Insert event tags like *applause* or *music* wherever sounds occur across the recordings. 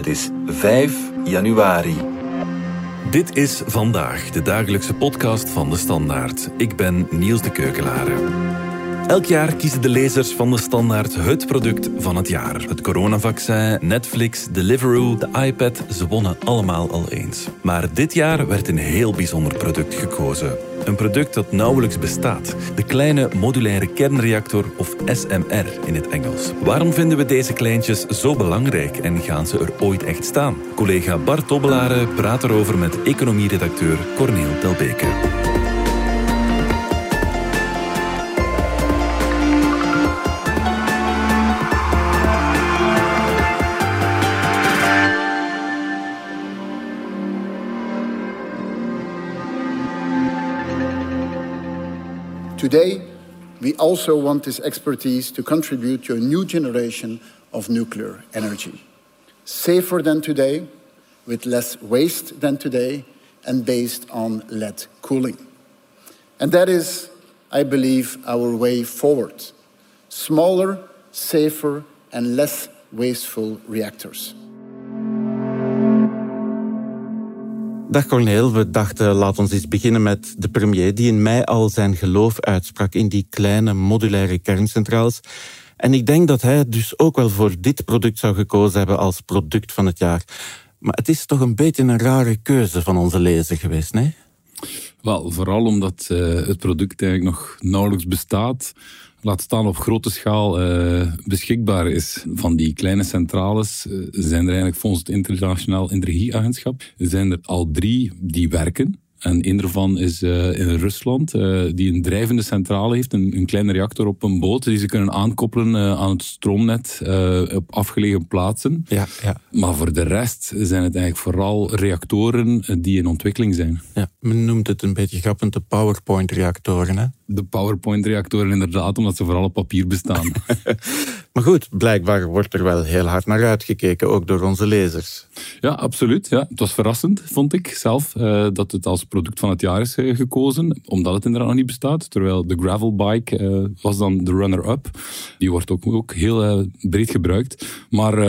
Het is 5 januari. Dit is vandaag de dagelijkse podcast van de Standaard. Ik ben Niels de Keukelare. Elk jaar kiezen de lezers van de Standaard het product van het jaar. Het coronavaccin, Netflix, Deliveroo, de iPad, ze wonnen allemaal al eens. Maar dit jaar werd een heel bijzonder product gekozen. Een product dat nauwelijks bestaat. De kleine modulaire kernreactor of SMR in het Engels. Waarom vinden we deze kleintjes zo belangrijk en gaan ze er ooit echt staan? Collega Bart Tobbelare praat erover met economieredacteur Corneel Delbeke. Today, we also want this expertise to contribute to a new generation of nuclear energy. Safer than today, with less waste than today, and based on lead cooling. And that is, I believe, our way forward. Smaller, safer, and less wasteful reactors. Dag Corneel, we dachten laat ons eens beginnen met de premier die in mei al zijn geloof uitsprak in die kleine modulaire kerncentrales. En ik denk dat hij dus ook wel voor dit product zou gekozen hebben als product van het jaar. Maar het is toch een beetje een rare keuze van onze lezer geweest, nee? Wel, vooral omdat uh, het product eigenlijk nog nauwelijks bestaat laat staan op grote schaal uh, beschikbaar is. Van die kleine centrales uh, zijn er eigenlijk volgens het Internationaal Energieagentschap zijn er al drie die werken. En een daarvan is uh, in Rusland, uh, die een drijvende centrale heeft, een, een, kleine reactor op een boot, die ze kunnen aankoppelen uh, aan het stroomnet op afgelegen plaatsen. Ja, ja. Maar voor de rest zijn het eigenlijk vooral reactoren die in ontwikkeling zijn. Ja, men noemt het een beetje grappend de PowerPoint-reactoren, hè? De PowerPoint-reactoren inderdaad, omdat ze vooral op papier bestaan. *laughs* maar goed, blijkbaar wordt er wel heel hard naar uitgekeken, ook door onze lezers. Ja, absoluut. Ja. Het was verrassend, vond ik zelf, dat het als product van het jaar is gekozen, omdat het inderdaad nog niet bestaat. Terwijl de gravelbike uh, was dan de runner-up. Die wordt ook, ook heel uh, breed gebruikt. Maar uh,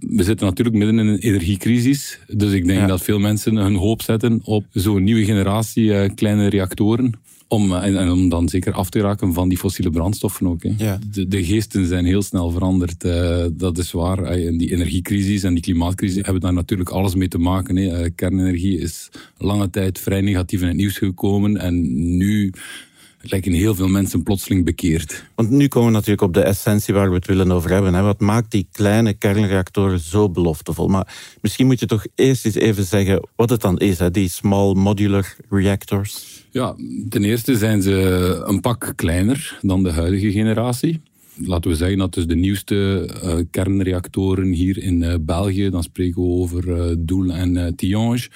we zitten natuurlijk midden in een energiecrisis. Dus ik denk ja. dat veel mensen hun hoop zetten op zo'n nieuwe generatie kleine reactoren. Om, en, en, om dan zeker af te raken van die fossiele brandstoffen ook. Hè. Ja. De, de, geesten zijn heel snel veranderd. Uh, dat is waar. En die energiecrisis en die klimaatcrisis hebben daar natuurlijk alles mee te maken. Hè. Uh, kernenergie is lange tijd vrij negatief in het nieuws gekomen. En nu lijken heel veel mensen plotseling bekeerd. Want nu komen we natuurlijk op de essentie waar we het willen over hebben. Hè. Wat maakt die kleine kernreactoren zo beloftevol? Maar misschien moet je toch eerst eens even zeggen wat het dan is, hè, die small modular reactors. Ja, ten eerste zijn ze een pak kleiner dan de huidige generatie. Laten we zeggen dat dus de nieuwste uh, kernreactoren hier in uh, België, dan spreken we over uh, Doel en Tihange,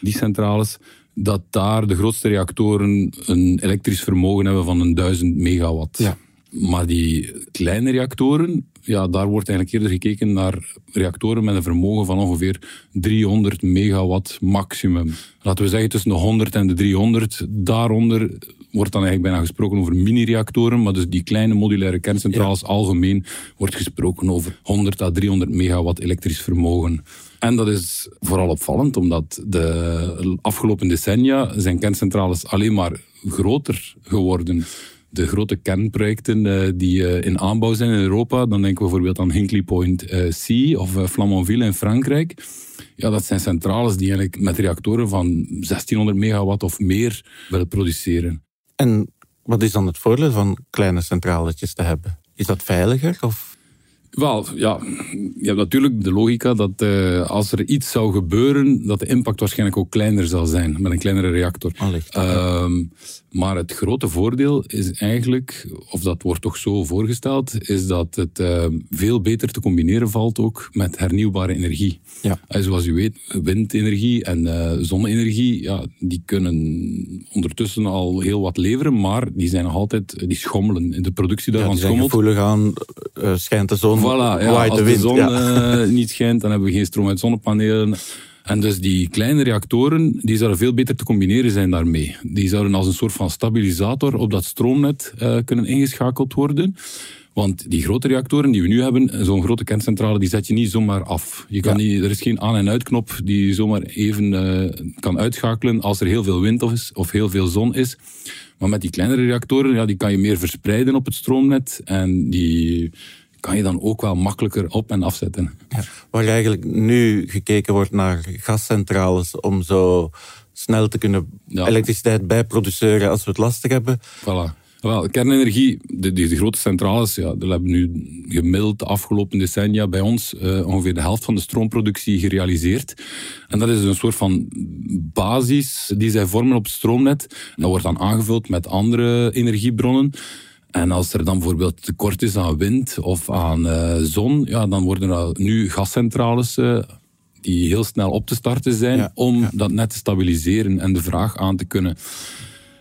die centrales, dat daar de grootste reactoren een elektrisch vermogen hebben van een 1000 megawatt. Ja. Maar die kleine reactoren, ja, daar wordt eigenlijk eerder gekeken naar reactoren met een vermogen van ongeveer 300 megawatt maximum. Laten we zeggen tussen de 100 en de 300. Daaronder wordt dan eigenlijk bijna gesproken over mini-reactoren, maar dus die kleine modulaire kerncentrales ja. algemeen wordt gesproken over 100 à 300 megawatt elektrisch vermogen. En dat is vooral opvallend, omdat de afgelopen decennia zijn kerncentrales alleen maar groter geworden de grote kernprojecten uh, die uh, in aanbouw zijn in Europa, dan denken we bijvoorbeeld aan Hinkley Point uh, C of Flamanville in Frankrijk. Ja, dat zijn centrales die eigenlijk met reactoren van 1600 megawatt of meer willen produceren. En wat is dan het voordeel van kleine centraletjes te hebben? Is dat veiliger? Of? Wel, ja, je hebt natuurlijk de logica dat uh, als er iets zou gebeuren, dat de impact waarschijnlijk ook kleiner zal zijn met een kleinere reactor. Uh, maar het grote voordeel is eigenlijk, of dat wordt toch zo voorgesteld, is dat het uh, veel beter te combineren valt ook met hernieuwbare energie. Ja. En zoals u weet, windenergie en uh, zonne-energie, ja, die kunnen ondertussen al heel wat leveren, maar die zijn nog altijd, die schommelen. In de productie daarvan ja, die schommelt. gevoelig aan, schijnt de zon, voilà, ja, waait als de wind. de zon ja. niet schijnt, dan hebben we geen stroom uit zonnepanelen. En dus die kleine reactoren, die zouden veel beter te combineren zijn daarmee. Die zouden als een soort van stabilisator op dat stroomnet uh, kunnen ingeschakeld worden. Want die grote reactoren die we nu hebben, zo'n grote kerncentrale, die zet je niet zomaar af. Je kan niet, er is geen aan- en uitknop die je zomaar even uh, kan uitschakelen als er heel veel wind of, is, of heel veel zon is. Maar met die kleinere reactoren, ja, die kan je meer verspreiden op het stroomnet. En die kan je dan ook wel makkelijker op- en afzetten. Ja, waar eigenlijk nu gekeken wordt naar gascentrales om zo snel te kunnen ja. elektriciteit bijproduceren als we het lastig hebben. Voilà. Wel, kernenergie, de, de, de, grote centrales, ja, die hebben nu gemiddeld de afgelopen decennia bij ons uh, ongeveer de helft van de stroomproductie gerealiseerd. En dat is een soort van basis die zij vormen op het stroomnet. Dat wordt dan aangevuld met andere energiebronnen. En als er dan bijvoorbeeld tekort is aan wind of aan uh, zon, ja, dan worden er nu gascentrales uh, die heel snel op te starten zijn ja, om ja. dat net te stabiliseren en de vraag aan te kunnen.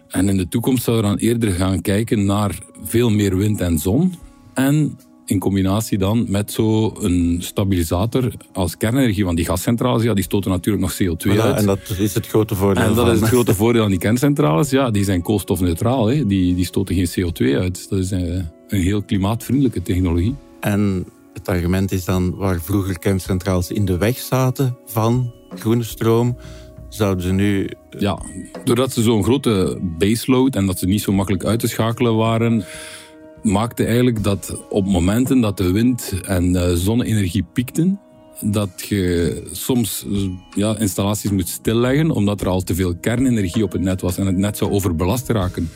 En in de toekomst zouden we dan eerder gaan kijken naar veel meer wind en zon. En in combinatie dan met zo'n stabilisator als kernenergie. Want die gascentrales, ja, die stoten natuurlijk nog CO2 voilà, uit. En dat is het grote voordeel En dat van. is het grote voordeel aan die kerncentrales. Ja, die zijn koolstofneutraal. Hè. Die, die stoten geen CO2 uit. Dat is een, een heel klimaatvriendelijke technologie. En het argument is dan waar vroeger kerncentrales in de weg zaten van groene stroom, zouden ze nu. Ja, doordat ze zo'n grote baseload en dat ze niet zo makkelijk uit te schakelen waren, maakte eigenlijk dat op momenten dat de wind- en zonne-energie piekten, dat je soms ja, installaties moet stilleggen omdat er al te veel kernenergie op het net was en het net zou overbelast raken.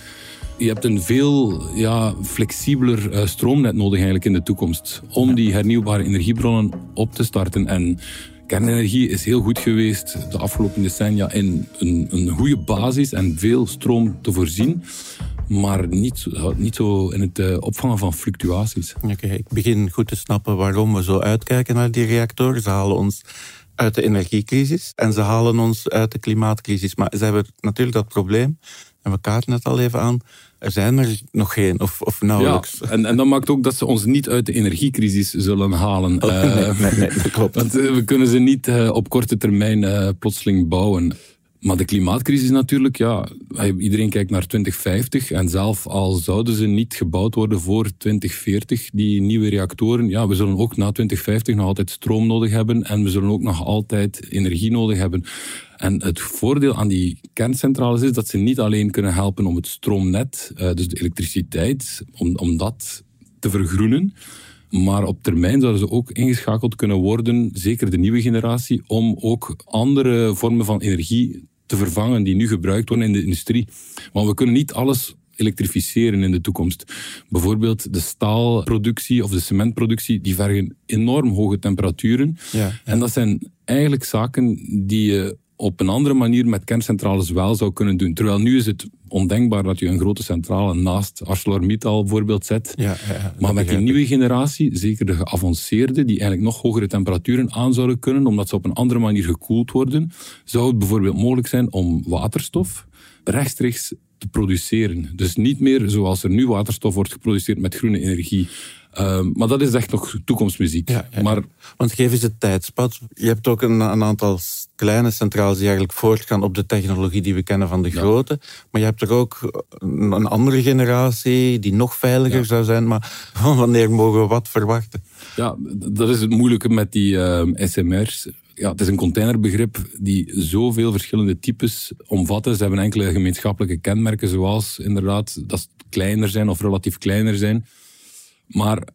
Je hebt een veel ja, flexibeler uh, stroomnet nodig eigenlijk in de toekomst om die hernieuwbare energiebronnen op te starten. En kernenergie is heel goed geweest de afgelopen decennia in een, een goede basis en veel stroom te voorzien. Maar niet, niet zo in het uh, opvangen van fluctuaties. Oké, okay, ik begin goed te snappen waarom we zo uitkijken naar die reactoren. Ze halen ons uit de energiecrisis en ze halen ons uit de klimaatcrisis. Maar ze hebben natuurlijk dat probleem, en we kaarten het al even aan, er zijn er nog geen, of, of nauwelijks. Ja, en, en dat maakt ook dat ze ons niet uit de energiecrisis zullen halen. Oh, nee, uh, nee, nee, dat klopt. *laughs* Want we kunnen ze niet op korte termijn uh, plotseling bouwen. Maar de klimaatcrisis natuurlijk, ja, iedereen kijkt naar 2050 en zelf al zouden ze niet gebouwd worden voor 2040, die nieuwe reactoren, ja, we zullen ook na 2050 nog altijd stroom nodig hebben en we zullen ook nog altijd energie nodig hebben. En het voordeel aan die kerncentrales is dat ze niet alleen kunnen helpen om het stroomnet, dus de elektriciteit, om, om dat te vergroenen, maar op termijn zouden ze ook ingeschakeld kunnen worden, zeker de nieuwe generatie, om ook andere vormen van energie te vervangen die nu gebruikt worden in de industrie. Want we kunnen niet alles elektrificeren in de toekomst. Bijvoorbeeld de staalproductie of de cementproductie, die vergen enorm hoge temperaturen. Ja, ja. En dat zijn eigenlijk zaken die je op een andere manier met kerncentrales wel zou kunnen doen. Terwijl nu is het ondenkbaar dat je een grote centrale naast ArcelorMittal bijvoorbeeld zet. Ja, ja, maar met die nieuwe generatie, zeker de geavanceerde, die eigenlijk nog hogere temperaturen aan zouden kunnen, omdat ze op een andere manier gekoeld worden, zou het bijvoorbeeld mogelijk zijn om waterstof rechtstreeks te produceren. Dus niet meer zoals er nu waterstof wordt geproduceerd met groene energie. Uh, maar dat is echt nog toekomstmuziek. Ja, ja. Maar, Want geef eens het tijdspad. Je hebt ook een, een, aantal kleine centrales die eigenlijk voortgaan op de technologie die we kennen van de grote. Maar je hebt er ook een, een andere generatie die nog veiliger zou zijn. Maar *laughs* wanneer mogen we wat verwachten? Ja, dat is het moeilijke met die uh, SMR's. Ja, het is een containerbegrip die zoveel verschillende types omvatten. Ze hebben enkele gemeenschappelijke kenmerken, zoals inderdaad dat ze kleiner zijn of relatief kleiner zijn. Maar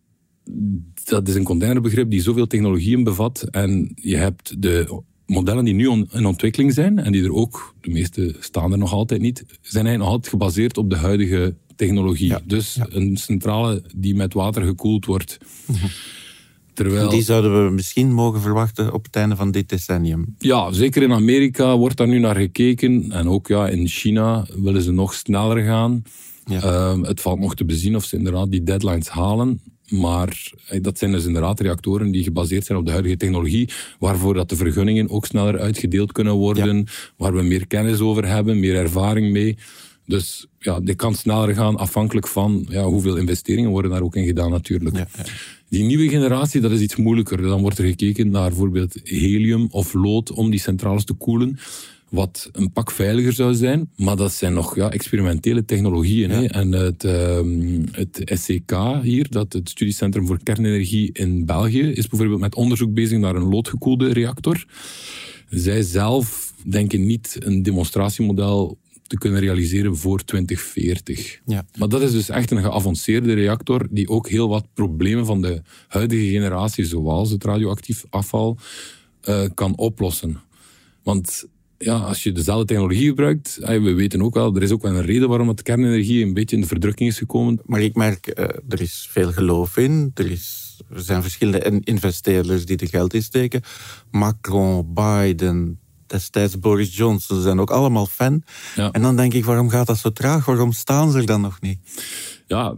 dat is een containerbegrip die zoveel technologieën bevat. En je hebt de modellen die nu on, in ontwikkeling zijn, en die er ook, de meeste staan er nog altijd niet, zijn eigenlijk nog altijd gebaseerd op de huidige technologie. Ja, dus ja. een centrale die met water gekoeld wordt. Terwijl, Die zouden we misschien mogen verwachten op het einde van dit decennium. ja, zeker in Amerika wordt daar nu naar gekeken. En ook ja, in China willen ze nog sneller gaan. Ja. Ehm, het valt nog te bezien of ze inderdaad die deadlines halen. Maar eh, dat zijn dus inderdaad reactoren die gebaseerd zijn op de huidige technologie, waarvoor dat de vergunningen ook sneller uitgedeeld kunnen worden, waar we meer kennis over hebben, meer ervaring mee. Dus ja, dit kan sneller gaan afhankelijk van ja, hoeveel investeringen worden daar ook in gedaan natuurlijk. Ja, ja. Die nieuwe generatie, dat is iets moeilijker. Dan wordt er gekeken naar bijvoorbeeld helium of lood om die centrales te koelen. Wat een pak veiliger zou zijn. Maar dat zijn nog ja, experimentele technologieën. Hè? En het, ehm, het SCK hier, dat het Studiecentrum voor Kernenergie in België, is bijvoorbeeld met onderzoek bezig naar een loodgekoelde reactor. Zij zelf denken niet een demonstratiemodel te kunnen realiseren voor 2040. Ja. Maar dat is dus echt een geavanceerde reactor die ook heel wat problemen van de huidige generatie, zoals het radioactief afval, uh, kan oplossen. Want ja, als je dezelfde technologie gebruikt, we weten ook wel, er is ook wel een reden waarom het kernenergie een beetje in de verdrukking is gekomen. Maar ik merk, uh, er is veel geloof in, er, is, er zijn verschillende investeerders die er geld in steken. Macron, Biden, destijds Boris Johnson, ze zijn ook allemaal fan. Ja. En dan denk ik, waarom gaat dat zo traag? Waarom staan ze er dan nog niet? Ja,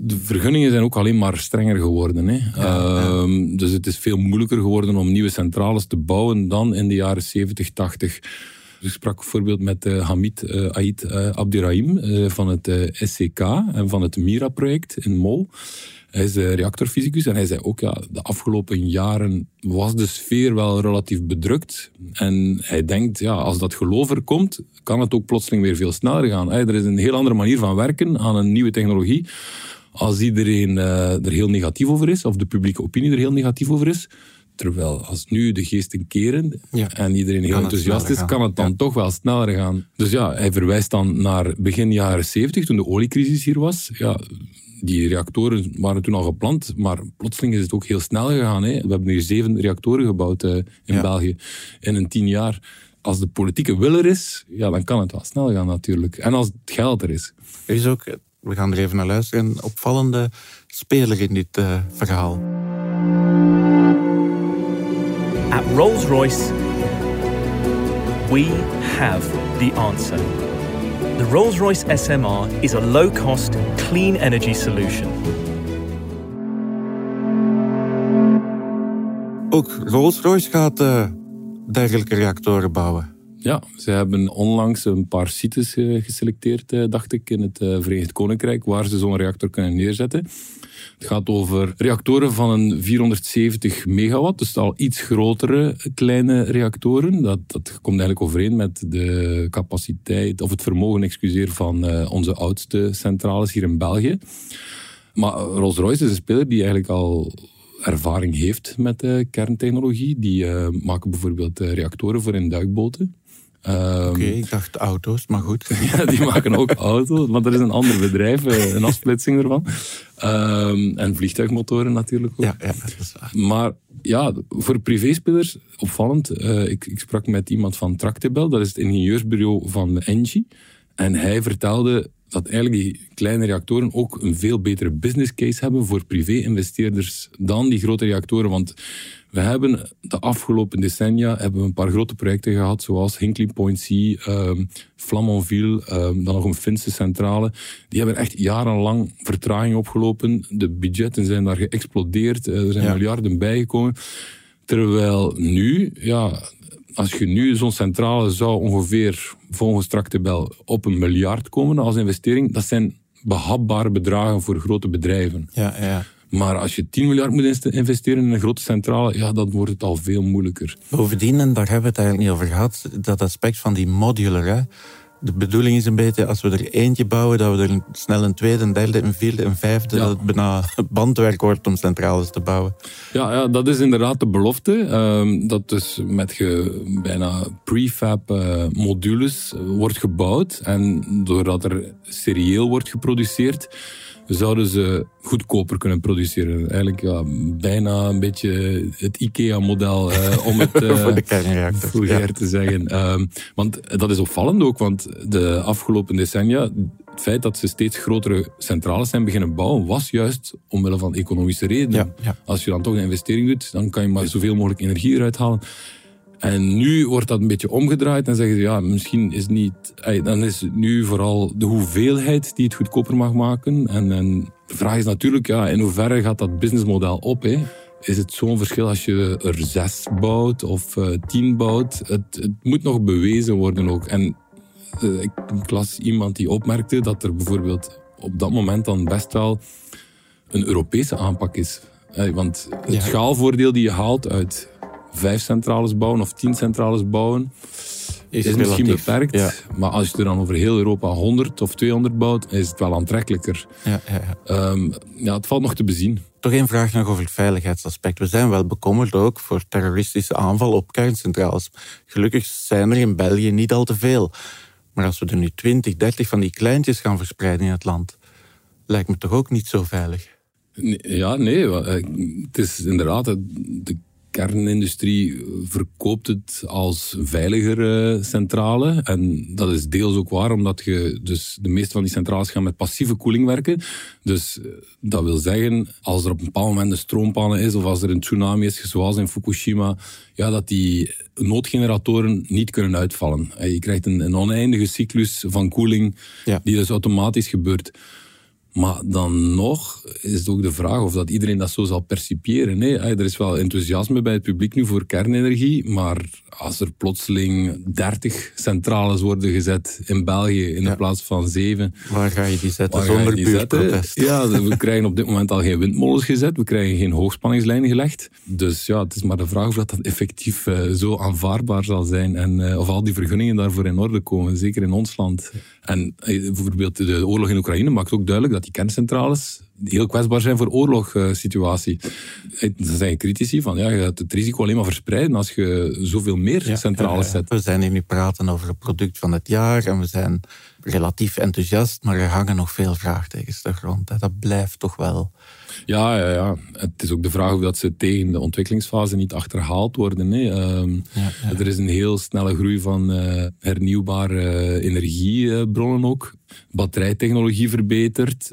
de vergunningen zijn ook alleen maar strenger geworden. Hè. Ehm, dus het is veel moeilijker geworden om nieuwe centrales te bouwen dan in de jaren 70, 80. Ik sprak bijvoorbeeld met uh, Hamid uh, Ait uh, Abdirahim van het SCK en van het MIRA-project in Mol. Hij is reactorfysicus en hij zei ook, ja, de afgelopen jaren was de sfeer wel relatief bedrukt. En hij denkt, ja, als dat geloof er komt, kan het ook plotseling weer veel sneller gaan. Er is een heel andere manier van werken aan een nieuwe technologie. Als iedereen er heel negatief over is, of de publieke opinie er heel negatief over is, Terwijl als nu de geesten keren ja. en iedereen heel enthousiast is, kan het dan ja. toch wel sneller gaan. Dus ja, hij verwijst dan naar begin jaren 70, toen de oliecrisis hier was. Ja, die reactoren waren toen al gepland, maar plotseling is het ook heel snel gegaan. Hè. We hebben hier zeven reactoren gebouwd uh, in Ja. België in een tien jaar. Als de politieke wil er is, ja, dan kan het wel snel gaan natuurlijk. En als het geld er is. Er is ook, we gaan er even naar luisteren, een opvallende speler in dit uh, verhaal. At Rolls Royce, we have the answer. The Rolls Royce SMR is a low cost, clean energy solution. Ook Rolls-Royce gaat uh, dergelijke reactoren bouwen. Ja, ze hebben onlangs een paar sites uh, geselecteerd, uh, dacht ik, in het Verenigd Koninkrijk, waar ze zo'n reactor kunnen neerzetten. Het gaat over reactoren van een 470 megawatt, dus al iets grotere kleine reactoren. Dat, dat komt eigenlijk overeen met de capaciteit, of het vermogen, excuseer, van onze oudste centrales hier in België. Maar Rolls-Royce is een speler die eigenlijk al ervaring heeft met kerntechnologie. Die maken bijvoorbeeld reactoren voor in duikboten. Um, Oké, okay, ik dacht auto's, maar goed. *laughs* ja, die maken ook auto's, maar dat is een ander bedrijf, een afsplitsing ervan. Um, en vliegtuigmotoren natuurlijk ook. Ja, ja, dat is waar. Maar ja, voor privéspelers opvallend. Uh, ik, ik, sprak met iemand van Tractebel, dat is het ingenieursbureau van Engie. En hij vertelde dat eigenlijk die kleine reactoren ook een veel betere business case hebben voor privé-investeerders dan die grote reactoren. Want we hebben de afgelopen decennia hebben we een paar grote projecten gehad, zoals Hinkley Point C, um, Flamanville, um, dan nog een Finse centrale. Die hebben echt jarenlang vertraging opgelopen. De budgetten zijn daar geëxplodeerd. Er zijn ja. miljarden bijgekomen. Terwijl nu, ja, als je nu zo'n centrale zou ongeveer volgens Tractebel op een miljard komen als investering, dat zijn behapbare bedragen voor grote bedrijven. Ja, ja. Maar als je 10 miljard moet investeren in een grote centrale, ja, dan wordt het al veel moeilijker. Bovendien, en daar hebben we het eigenlijk niet over gehad, dat aspect van die modular. Hè? De bedoeling is een beetje, als we er eentje bouwen, dat we er snel een tweede, een derde, een vierde, een vijfde, ja. dat het bijna *laughs* bandwerk wordt om centrales te bouwen. Ja, ja dat is inderdaad de belofte. Um, dat dus met ge, bijna prefab uh, modules wordt gebouwd. En doordat er serieel wordt geproduceerd, zouden ze goedkoper kunnen produceren. Eigenlijk ja, bijna een beetje het IKEA-model om het uh, *laughs* voor de kernreactor vulgair ja. te zeggen. Um, want dat is opvallend ook, want de afgelopen decennia, het feit dat ze steeds grotere centrales zijn beginnen bouwen, was juist omwille van economische redenen. Ja, Als je dan toch een investering doet, dan kan je maar zoveel mogelijk energie eruit halen. En nu wordt dat een beetje omgedraaid en zeggen ze, ja, misschien is niet... Dan is nu vooral de hoeveelheid die het goedkoper mag maken. En, en de vraag is natuurlijk, ja, in hoeverre gaat dat businessmodel op, hè? Is het zo'n verschil als je er zes bouwt of uh, tien bouwt? Het, het, moet nog bewezen worden ook. En uh, ik las iemand die opmerkte dat er bijvoorbeeld op dat moment dan best wel een Europese aanpak is. Want het Ja. schaalvoordeel die je haalt uit vijf centrales bouwen of tien centrales bouwen, Is is, misschien beperkt. ja. Maar als je er dan over heel Europa 100 of 200 bouwt, is het wel aantrekkelijker. Ja, ja, ja. Ehm, ja, het valt nog te bezien. Toch één vraag nog over het veiligheidsaspect. We zijn wel bekommerd ook voor terroristische aanval op kerncentrales. Gelukkig zijn er in België niet al te veel. Maar als we er nu 20, 30 van die kleintjes gaan verspreiden in het land, lijkt me toch ook niet zo veilig. Ja, nee. eh, Het is inderdaad, eh, de kernindustrie verkoopt het als veiligere centrale. En dat is deels ook waar, omdat je, dus de meeste van die centrales gaan met passieve koeling werken. Dus eh, dat wil zeggen, als er op een bepaald moment een stroompannen is, of als er een tsunami is, zoals in Fukushima, ja, dat die noodgeneratoren niet kunnen uitvallen. En je krijgt een, een oneindige cyclus van koeling, Ja. die dus automatisch gebeurt. Maar dan nog is het ook de vraag of dat iedereen dat zo zal percipiëren. Nee, eh, er is wel enthousiasme bij het publiek nu voor kernenergie, maar als er plotseling 30 centrales worden gezet in België in de plaats van 7, Waar ga je die zetten zonder die zetten? Ja, we *laughs* krijgen op dit moment al geen windmolens gezet. We krijgen geen hoogspanningslijnen gelegd. Dus ja, het is maar de vraag of dat, dat effectief eh, zo aanvaardbaar zal zijn. En of al die vergunningen daarvoor in orde komen. Zeker in ons land. En eh, bijvoorbeeld de oorlog in Oekraïne maakt ook duidelijk dat die kerncentrales heel kwetsbaar zijn voor oorlogssituatie. Uh, er zijn critici van, ja, je gaat het risico alleen maar verspreiden als je zoveel meer ja, centrales zet. We zijn hier nu praten over het product van het jaar en we zijn relatief enthousiast, maar er hangen nog veel vraagtekens de grond. Dat blijft toch wel... Ja, ja, ja, het is ook de vraag of dat ze tegen de ontwikkelingsfase niet achterhaald worden. Hè. Um, ja, ja. Er is een heel snelle groei van uh, hernieuwbare energiebronnen ook. Batterijtechnologie verbetert.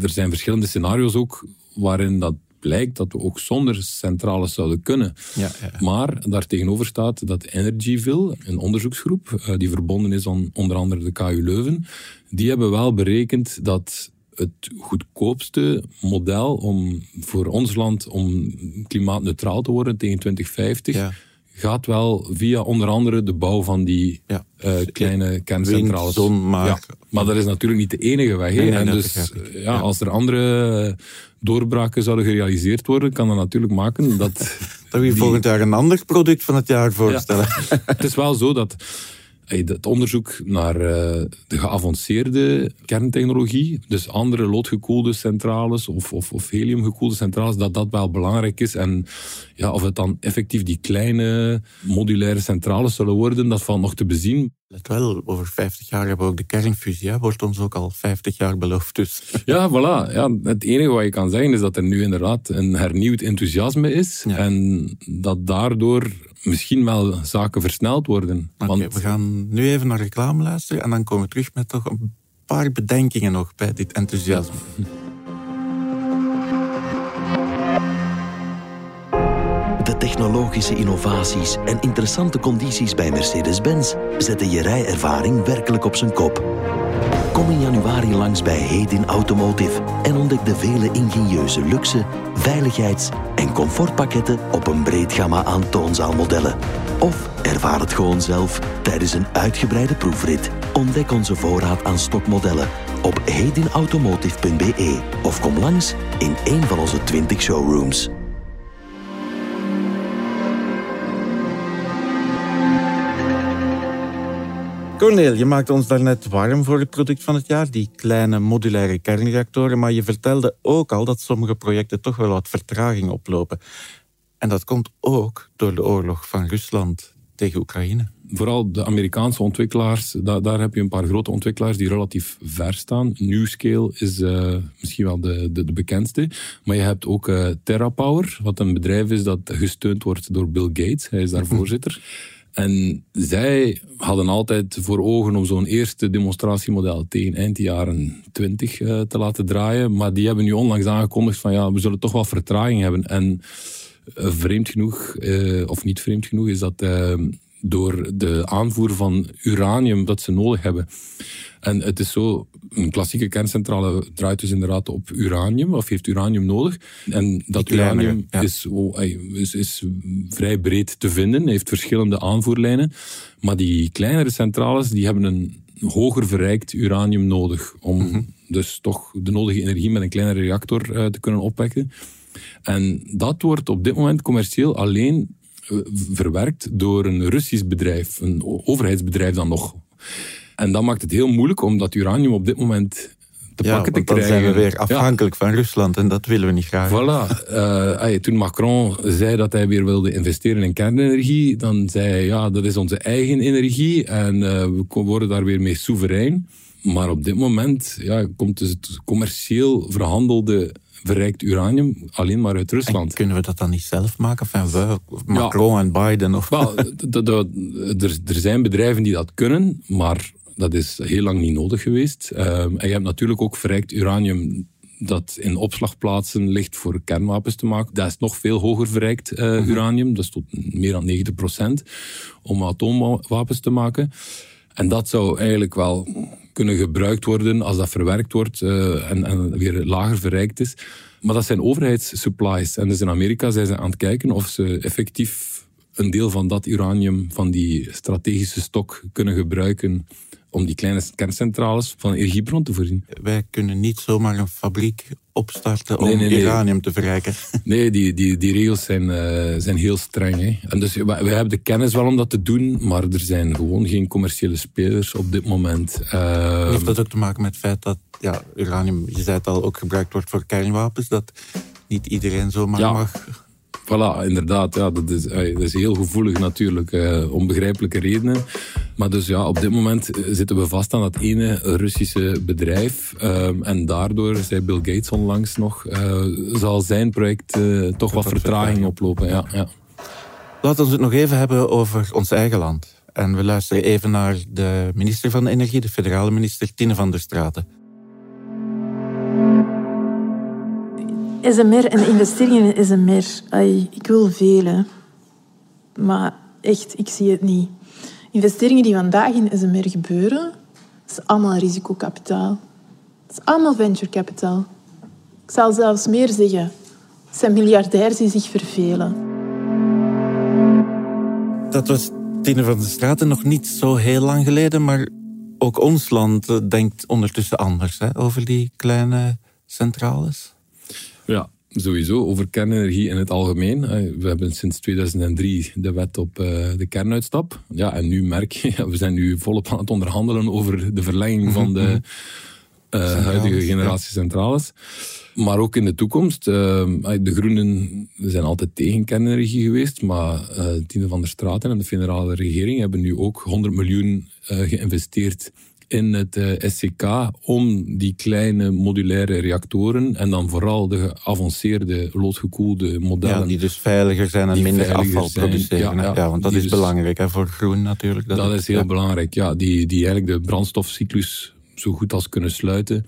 Er zijn verschillende scenario's ook waarin dat blijkt dat we ook zonder centrales zouden kunnen. Ja, ja. Maar daartegenover staat dat Energyville, een onderzoeksgroep, uh, die verbonden is aan onder andere de KU Leuven, die hebben wel berekend dat het goedkoopste model om voor ons land om klimaatneutraal te worden tegen 2050 ja. gaat wel via onder andere de bouw van die ja. uh, kleine kerncentrales. Wind, maar... Maar dat is natuurlijk niet de enige weg. Nee, nee, en dus ja, als er andere doorbraken zouden gerealiseerd worden, kan dat natuurlijk maken dat... *laughs* dat we die... volgend jaar een ander product van het jaar voorstellen. *laughs* het is wel zo dat het onderzoek naar uh, de geavanceerde kerntechnologie, dus andere loodgekoelde centrales of, of, of heliumgekoelde centrales, dat dat wel belangrijk is. En ja, of het dan effectief die kleine modulaire centrales zullen worden, dat valt nog te bezien. Let wel, over 50 jaar hebben we ook de kernfusie, hè? wordt ons ook al 50 jaar beloofd. Dus. Ja, voilà. Ja, het enige wat je kan zeggen is dat er nu inderdaad een hernieuwd enthousiasme is ja. en dat daardoor misschien wel zaken versneld worden. Okay, Want... We gaan nu even naar reclame luisteren en dan komen we terug met toch een paar bedenkingen nog bij dit enthousiasme. *laughs* technologische innovaties en interessante condities bij Mercedes-Benz zetten je rijervaring werkelijk op zijn kop. Kom in januari langs bij Hedin Automotive en ontdek de vele ingenieuze luxe, veiligheids- en comfortpakketten op een breed gamma aan toonzaalmodellen. Of ervaar het gewoon zelf tijdens een uitgebreide proefrit. Ontdek onze voorraad aan stokmodellen op hedinautomotive.be of kom langs in een van onze 20 showrooms. Corneel, je maakte ons daarnet warm voor het product van het jaar, die kleine modulaire kernreactoren, maar je vertelde ook al dat sommige projecten toch wel wat vertraging oplopen. En dat komt ook door de oorlog van Rusland tegen Oekraïne. Vooral de Amerikaanse ontwikkelaars, daar, daar heb je een paar grote ontwikkelaars die relatief ver staan. Newscale is uh, misschien wel de, de, de, bekendste. Maar je hebt ook uh, TerraPower, wat een bedrijf is dat gesteund wordt door Bill Gates. Hij is daar *laughs* voorzitter. En zij hadden altijd voor ogen om zo'n eerste demonstratiemodel tegen eind jaren 20 uh, te laten draaien. Maar die hebben nu onlangs aangekondigd van ja, we zullen toch wel vertraging hebben. En uh, vreemd genoeg, uh, of niet vreemd genoeg, is dat door de aanvoer van uranium dat ze nodig hebben. En het is zo, een klassieke kerncentrale draait dus inderdaad op uranium, of heeft uranium nodig. En dat uranium ja. is, oh, is, is, vrij breed te vinden, heeft verschillende aanvoerlijnen. Maar die kleinere centrales, die hebben een hoger verrijkt uranium nodig om mm -hmm. dus toch de nodige energie met een kleinere reactor uh, te kunnen opwekken. En dat wordt op dit moment commercieel alleen eh, verwerkt door een Russisch bedrijf, een overheidsbedrijf dan nog. En dat maakt het heel moeilijk om dat uranium op dit moment te Ja, pakken te dan krijgen. zijn we weer Ja. afhankelijk van Rusland en dat willen we niet graag. Voilà. Eh, toen Macron zei dat hij weer wilde investeren in kernenergie, dan zei hij, ja, dat is onze eigen energie en eh, we worden daar weer mee soeverein. Maar op dit moment ja, komt dus het commercieel verhandelde verrijkt uranium alleen maar uit En Rusland. kunnen we dat dan niet zelf maken? Enfin, we, Macron en Biden? Of... Wel, er, er zijn bedrijven die dat kunnen, maar dat is heel lang niet nodig geweest. Ehm, en je hebt natuurlijk ook verrijkt uranium dat in opslagplaatsen ligt voor kernwapens te maken. Dat is nog veel hoger verrijkt eh, uranium, dat is tot meer dan 90% om atoomwapens te maken. En dat zou eigenlijk wel kunnen gebruikt worden als dat verwerkt wordt eh, en, en weer lager verrijkt is. Maar dat zijn overheidssupplies. En dus in Amerika zijn ze aan het kijken of ze effectief een deel van dat uranium, van die strategische stok, kunnen gebruiken om die kleine kerncentrales van energiebron te voorzien. Wij kunnen niet zomaar een fabriek opstarten om Nee, nee, nee. uranium te verrijken. *laughs* Nee, die, die, die regels zijn, eh, zijn heel streng. Hè. En dus, wij, wij hebben de kennis wel om dat te doen, maar er zijn gewoon geen commerciële spelers op dit moment. Eh, Heeft dat ook te maken met het feit dat ja, uranium, je zei het al, ook gebruikt wordt voor kernwapens? Dat niet iedereen zomaar Ja. mag... Voilà, inderdaad. Ja, dat, is, dat is heel gevoelig natuurlijk, eh, om begrijpelijke redenen. Maar dus ja, op dit moment eh, zitten we vast aan dat ene Russische bedrijf. ehm, en daardoor, zei Bill Gates onlangs nog, eh, zal zijn project eh, toch wat vertraging. oplopen. Ja, ja. Laten we het nog even hebben over ons eigen land. En we luisteren even naar de minister van Energie, de federale minister Tine van der Straten. SMR en de investeringen in SMR. Ik wil veel, hè. maar echt, ik zie het niet. Investeringen die vandaag in SMR gebeuren, is allemaal risicokapitaal. Dat is allemaal venture capital. Ik zal zelfs meer zeggen. Het zijn miljardairs die zich vervelen. Dat was Tine van der Straten nog niet zo heel lang geleden, maar ook ons land eh, denkt ondertussen anders hè, over die kleine centrales. Ja, sowieso. Over kernenergie in het algemeen. Eh, We hebben sinds 2003 de wet op eh, de kernuitstap. Ja, en nu merk je, *laughs* we zijn nu volop aan het onderhandelen over de verlenging *laughs* van de eh, huidige generatie centrales. Maar ook in de toekomst. de Groenen zijn altijd tegen kernenergie geweest, maar eh Tine van der Straten en de federale regering hebben nu ook 100 miljoen geïnvesteerd in het eh, SCK om die kleine modulaire reactoren en dan vooral de geavanceerde loodgekoelde modellen. Ja, die dus veiliger zijn en minder afval zijn. produceren. Ja, hè. ja. Ja, want dat is dus- belangrijk hè, voor groen natuurlijk. Dat is heel belangrijk, ja. Die, die eigenlijk de brandstofcyclus zo goed als kunnen sluiten.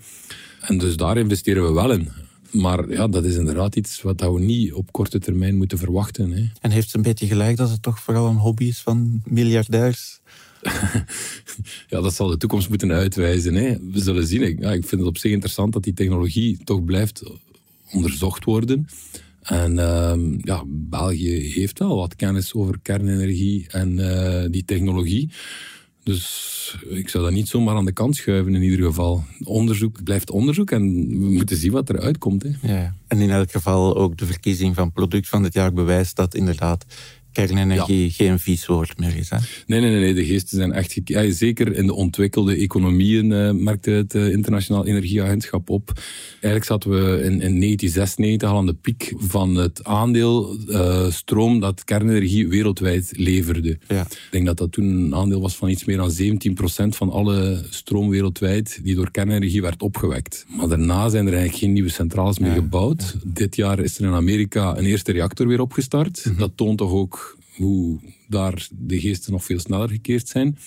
En dus daar investeren we wel in. Maar ja, dat is inderdaad iets wat we niet op korte termijn moeten verwachten. Hè. En heeft ze een beetje gelijk dat het toch vooral een hobby is van miljardairs? *laughs* Ja, dat zal de toekomst moeten uitwijzen. Hè. We zullen zien. Ik, ik vind het op zich interessant dat die technologie toch blijft onderzocht worden. En ehm, ja, België heeft wel wat kennis over kernenergie en eh, die technologie. Dus ik zou dat niet zomaar aan de kant schuiven in ieder geval. Onderzoek blijft onderzoek en we moeten zien wat eruit komt. Hè. Ja. En in elk geval ook de verkiezing van product van het jaar bewijst dat inderdaad kernenergie geen vies woord meer is. Hè? Nee, nee, nee, de geesten zijn echt... Ja, zeker in de ontwikkelde economieën eh, merkte het eh, Internationaal Energieagentschap op. Eigenlijk zaten we in, in 1996 al aan de piek van het aandeel eh, stroom dat kernenergie wereldwijd leverde. Ja. Ik denk dat dat toen een aandeel was van iets meer dan 17% van alle stroom wereldwijd die door kernenergie werd opgewekt. Maar daarna zijn er eigenlijk geen nieuwe centrales meer gebouwd. Dit jaar is er in Amerika een eerste reactor weer opgestart. Dat toont toch ook hoe daar de geesten nog veel sneller gekeerd zijn.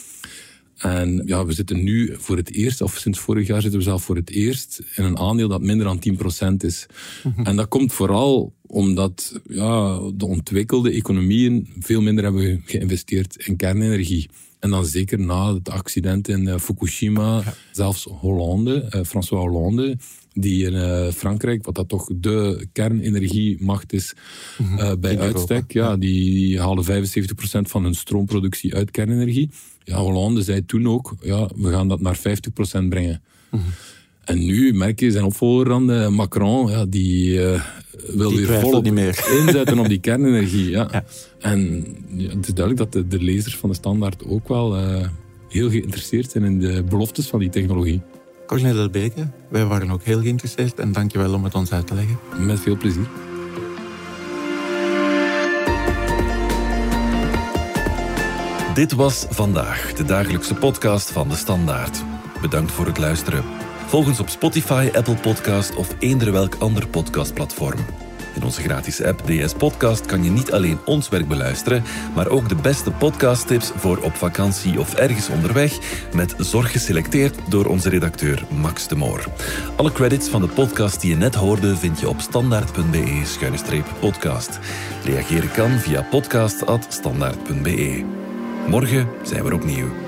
En ja, we zitten nu voor het eerst, of sinds vorig jaar zitten we zelf voor het eerst in een aandeel dat minder dan 10% is. En dat komt vooral omdat ja, de ontwikkelde economieën veel minder hebben geïnvesteerd in kernenergie. En dan zeker na het accident in eh, Fukushima, zelfs Hollande, eh, François Hollande, die in eh, Frankrijk, wat dat toch de kernenergiemacht is eh, bij In Europa, uitstek, ja, die halen 75% van hun stroomproductie uit kernenergie. Ja, Hollande zei toen ook, ja, we gaan dat naar 50% brengen. En nu merk je zijn opvolger dan, Macron, ja, die uh, wil Die weer volop niet meer. *laughs* inzetten op die kernenergie. Ja. Ja. En ja, het is duidelijk dat de, de lezers van de Standaard ook wel eh, heel geïnteresseerd zijn in de beloftes van die technologie. Cornel Delbeke, wij waren ook heel geïnteresseerd en dankjewel om het ons uit te leggen. Met veel plezier. Dit was vandaag de dagelijkse podcast van de Standaard. Bedankt voor het luisteren. Volg ons op Spotify, Apple Podcast of eender welk ander podcastplatform. In onze gratis app DS Podcast kan je niet alleen ons werk beluisteren, maar ook de beste podcasttips voor op vakantie of ergens onderweg, met zorg geselecteerd door onze redacteur Max de Moor. Alle credits van de podcast die je net hoorde vind je op standaard.be-podcast. Reageren kan via podcast.standaard.be. Morgen zijn we opnieuw.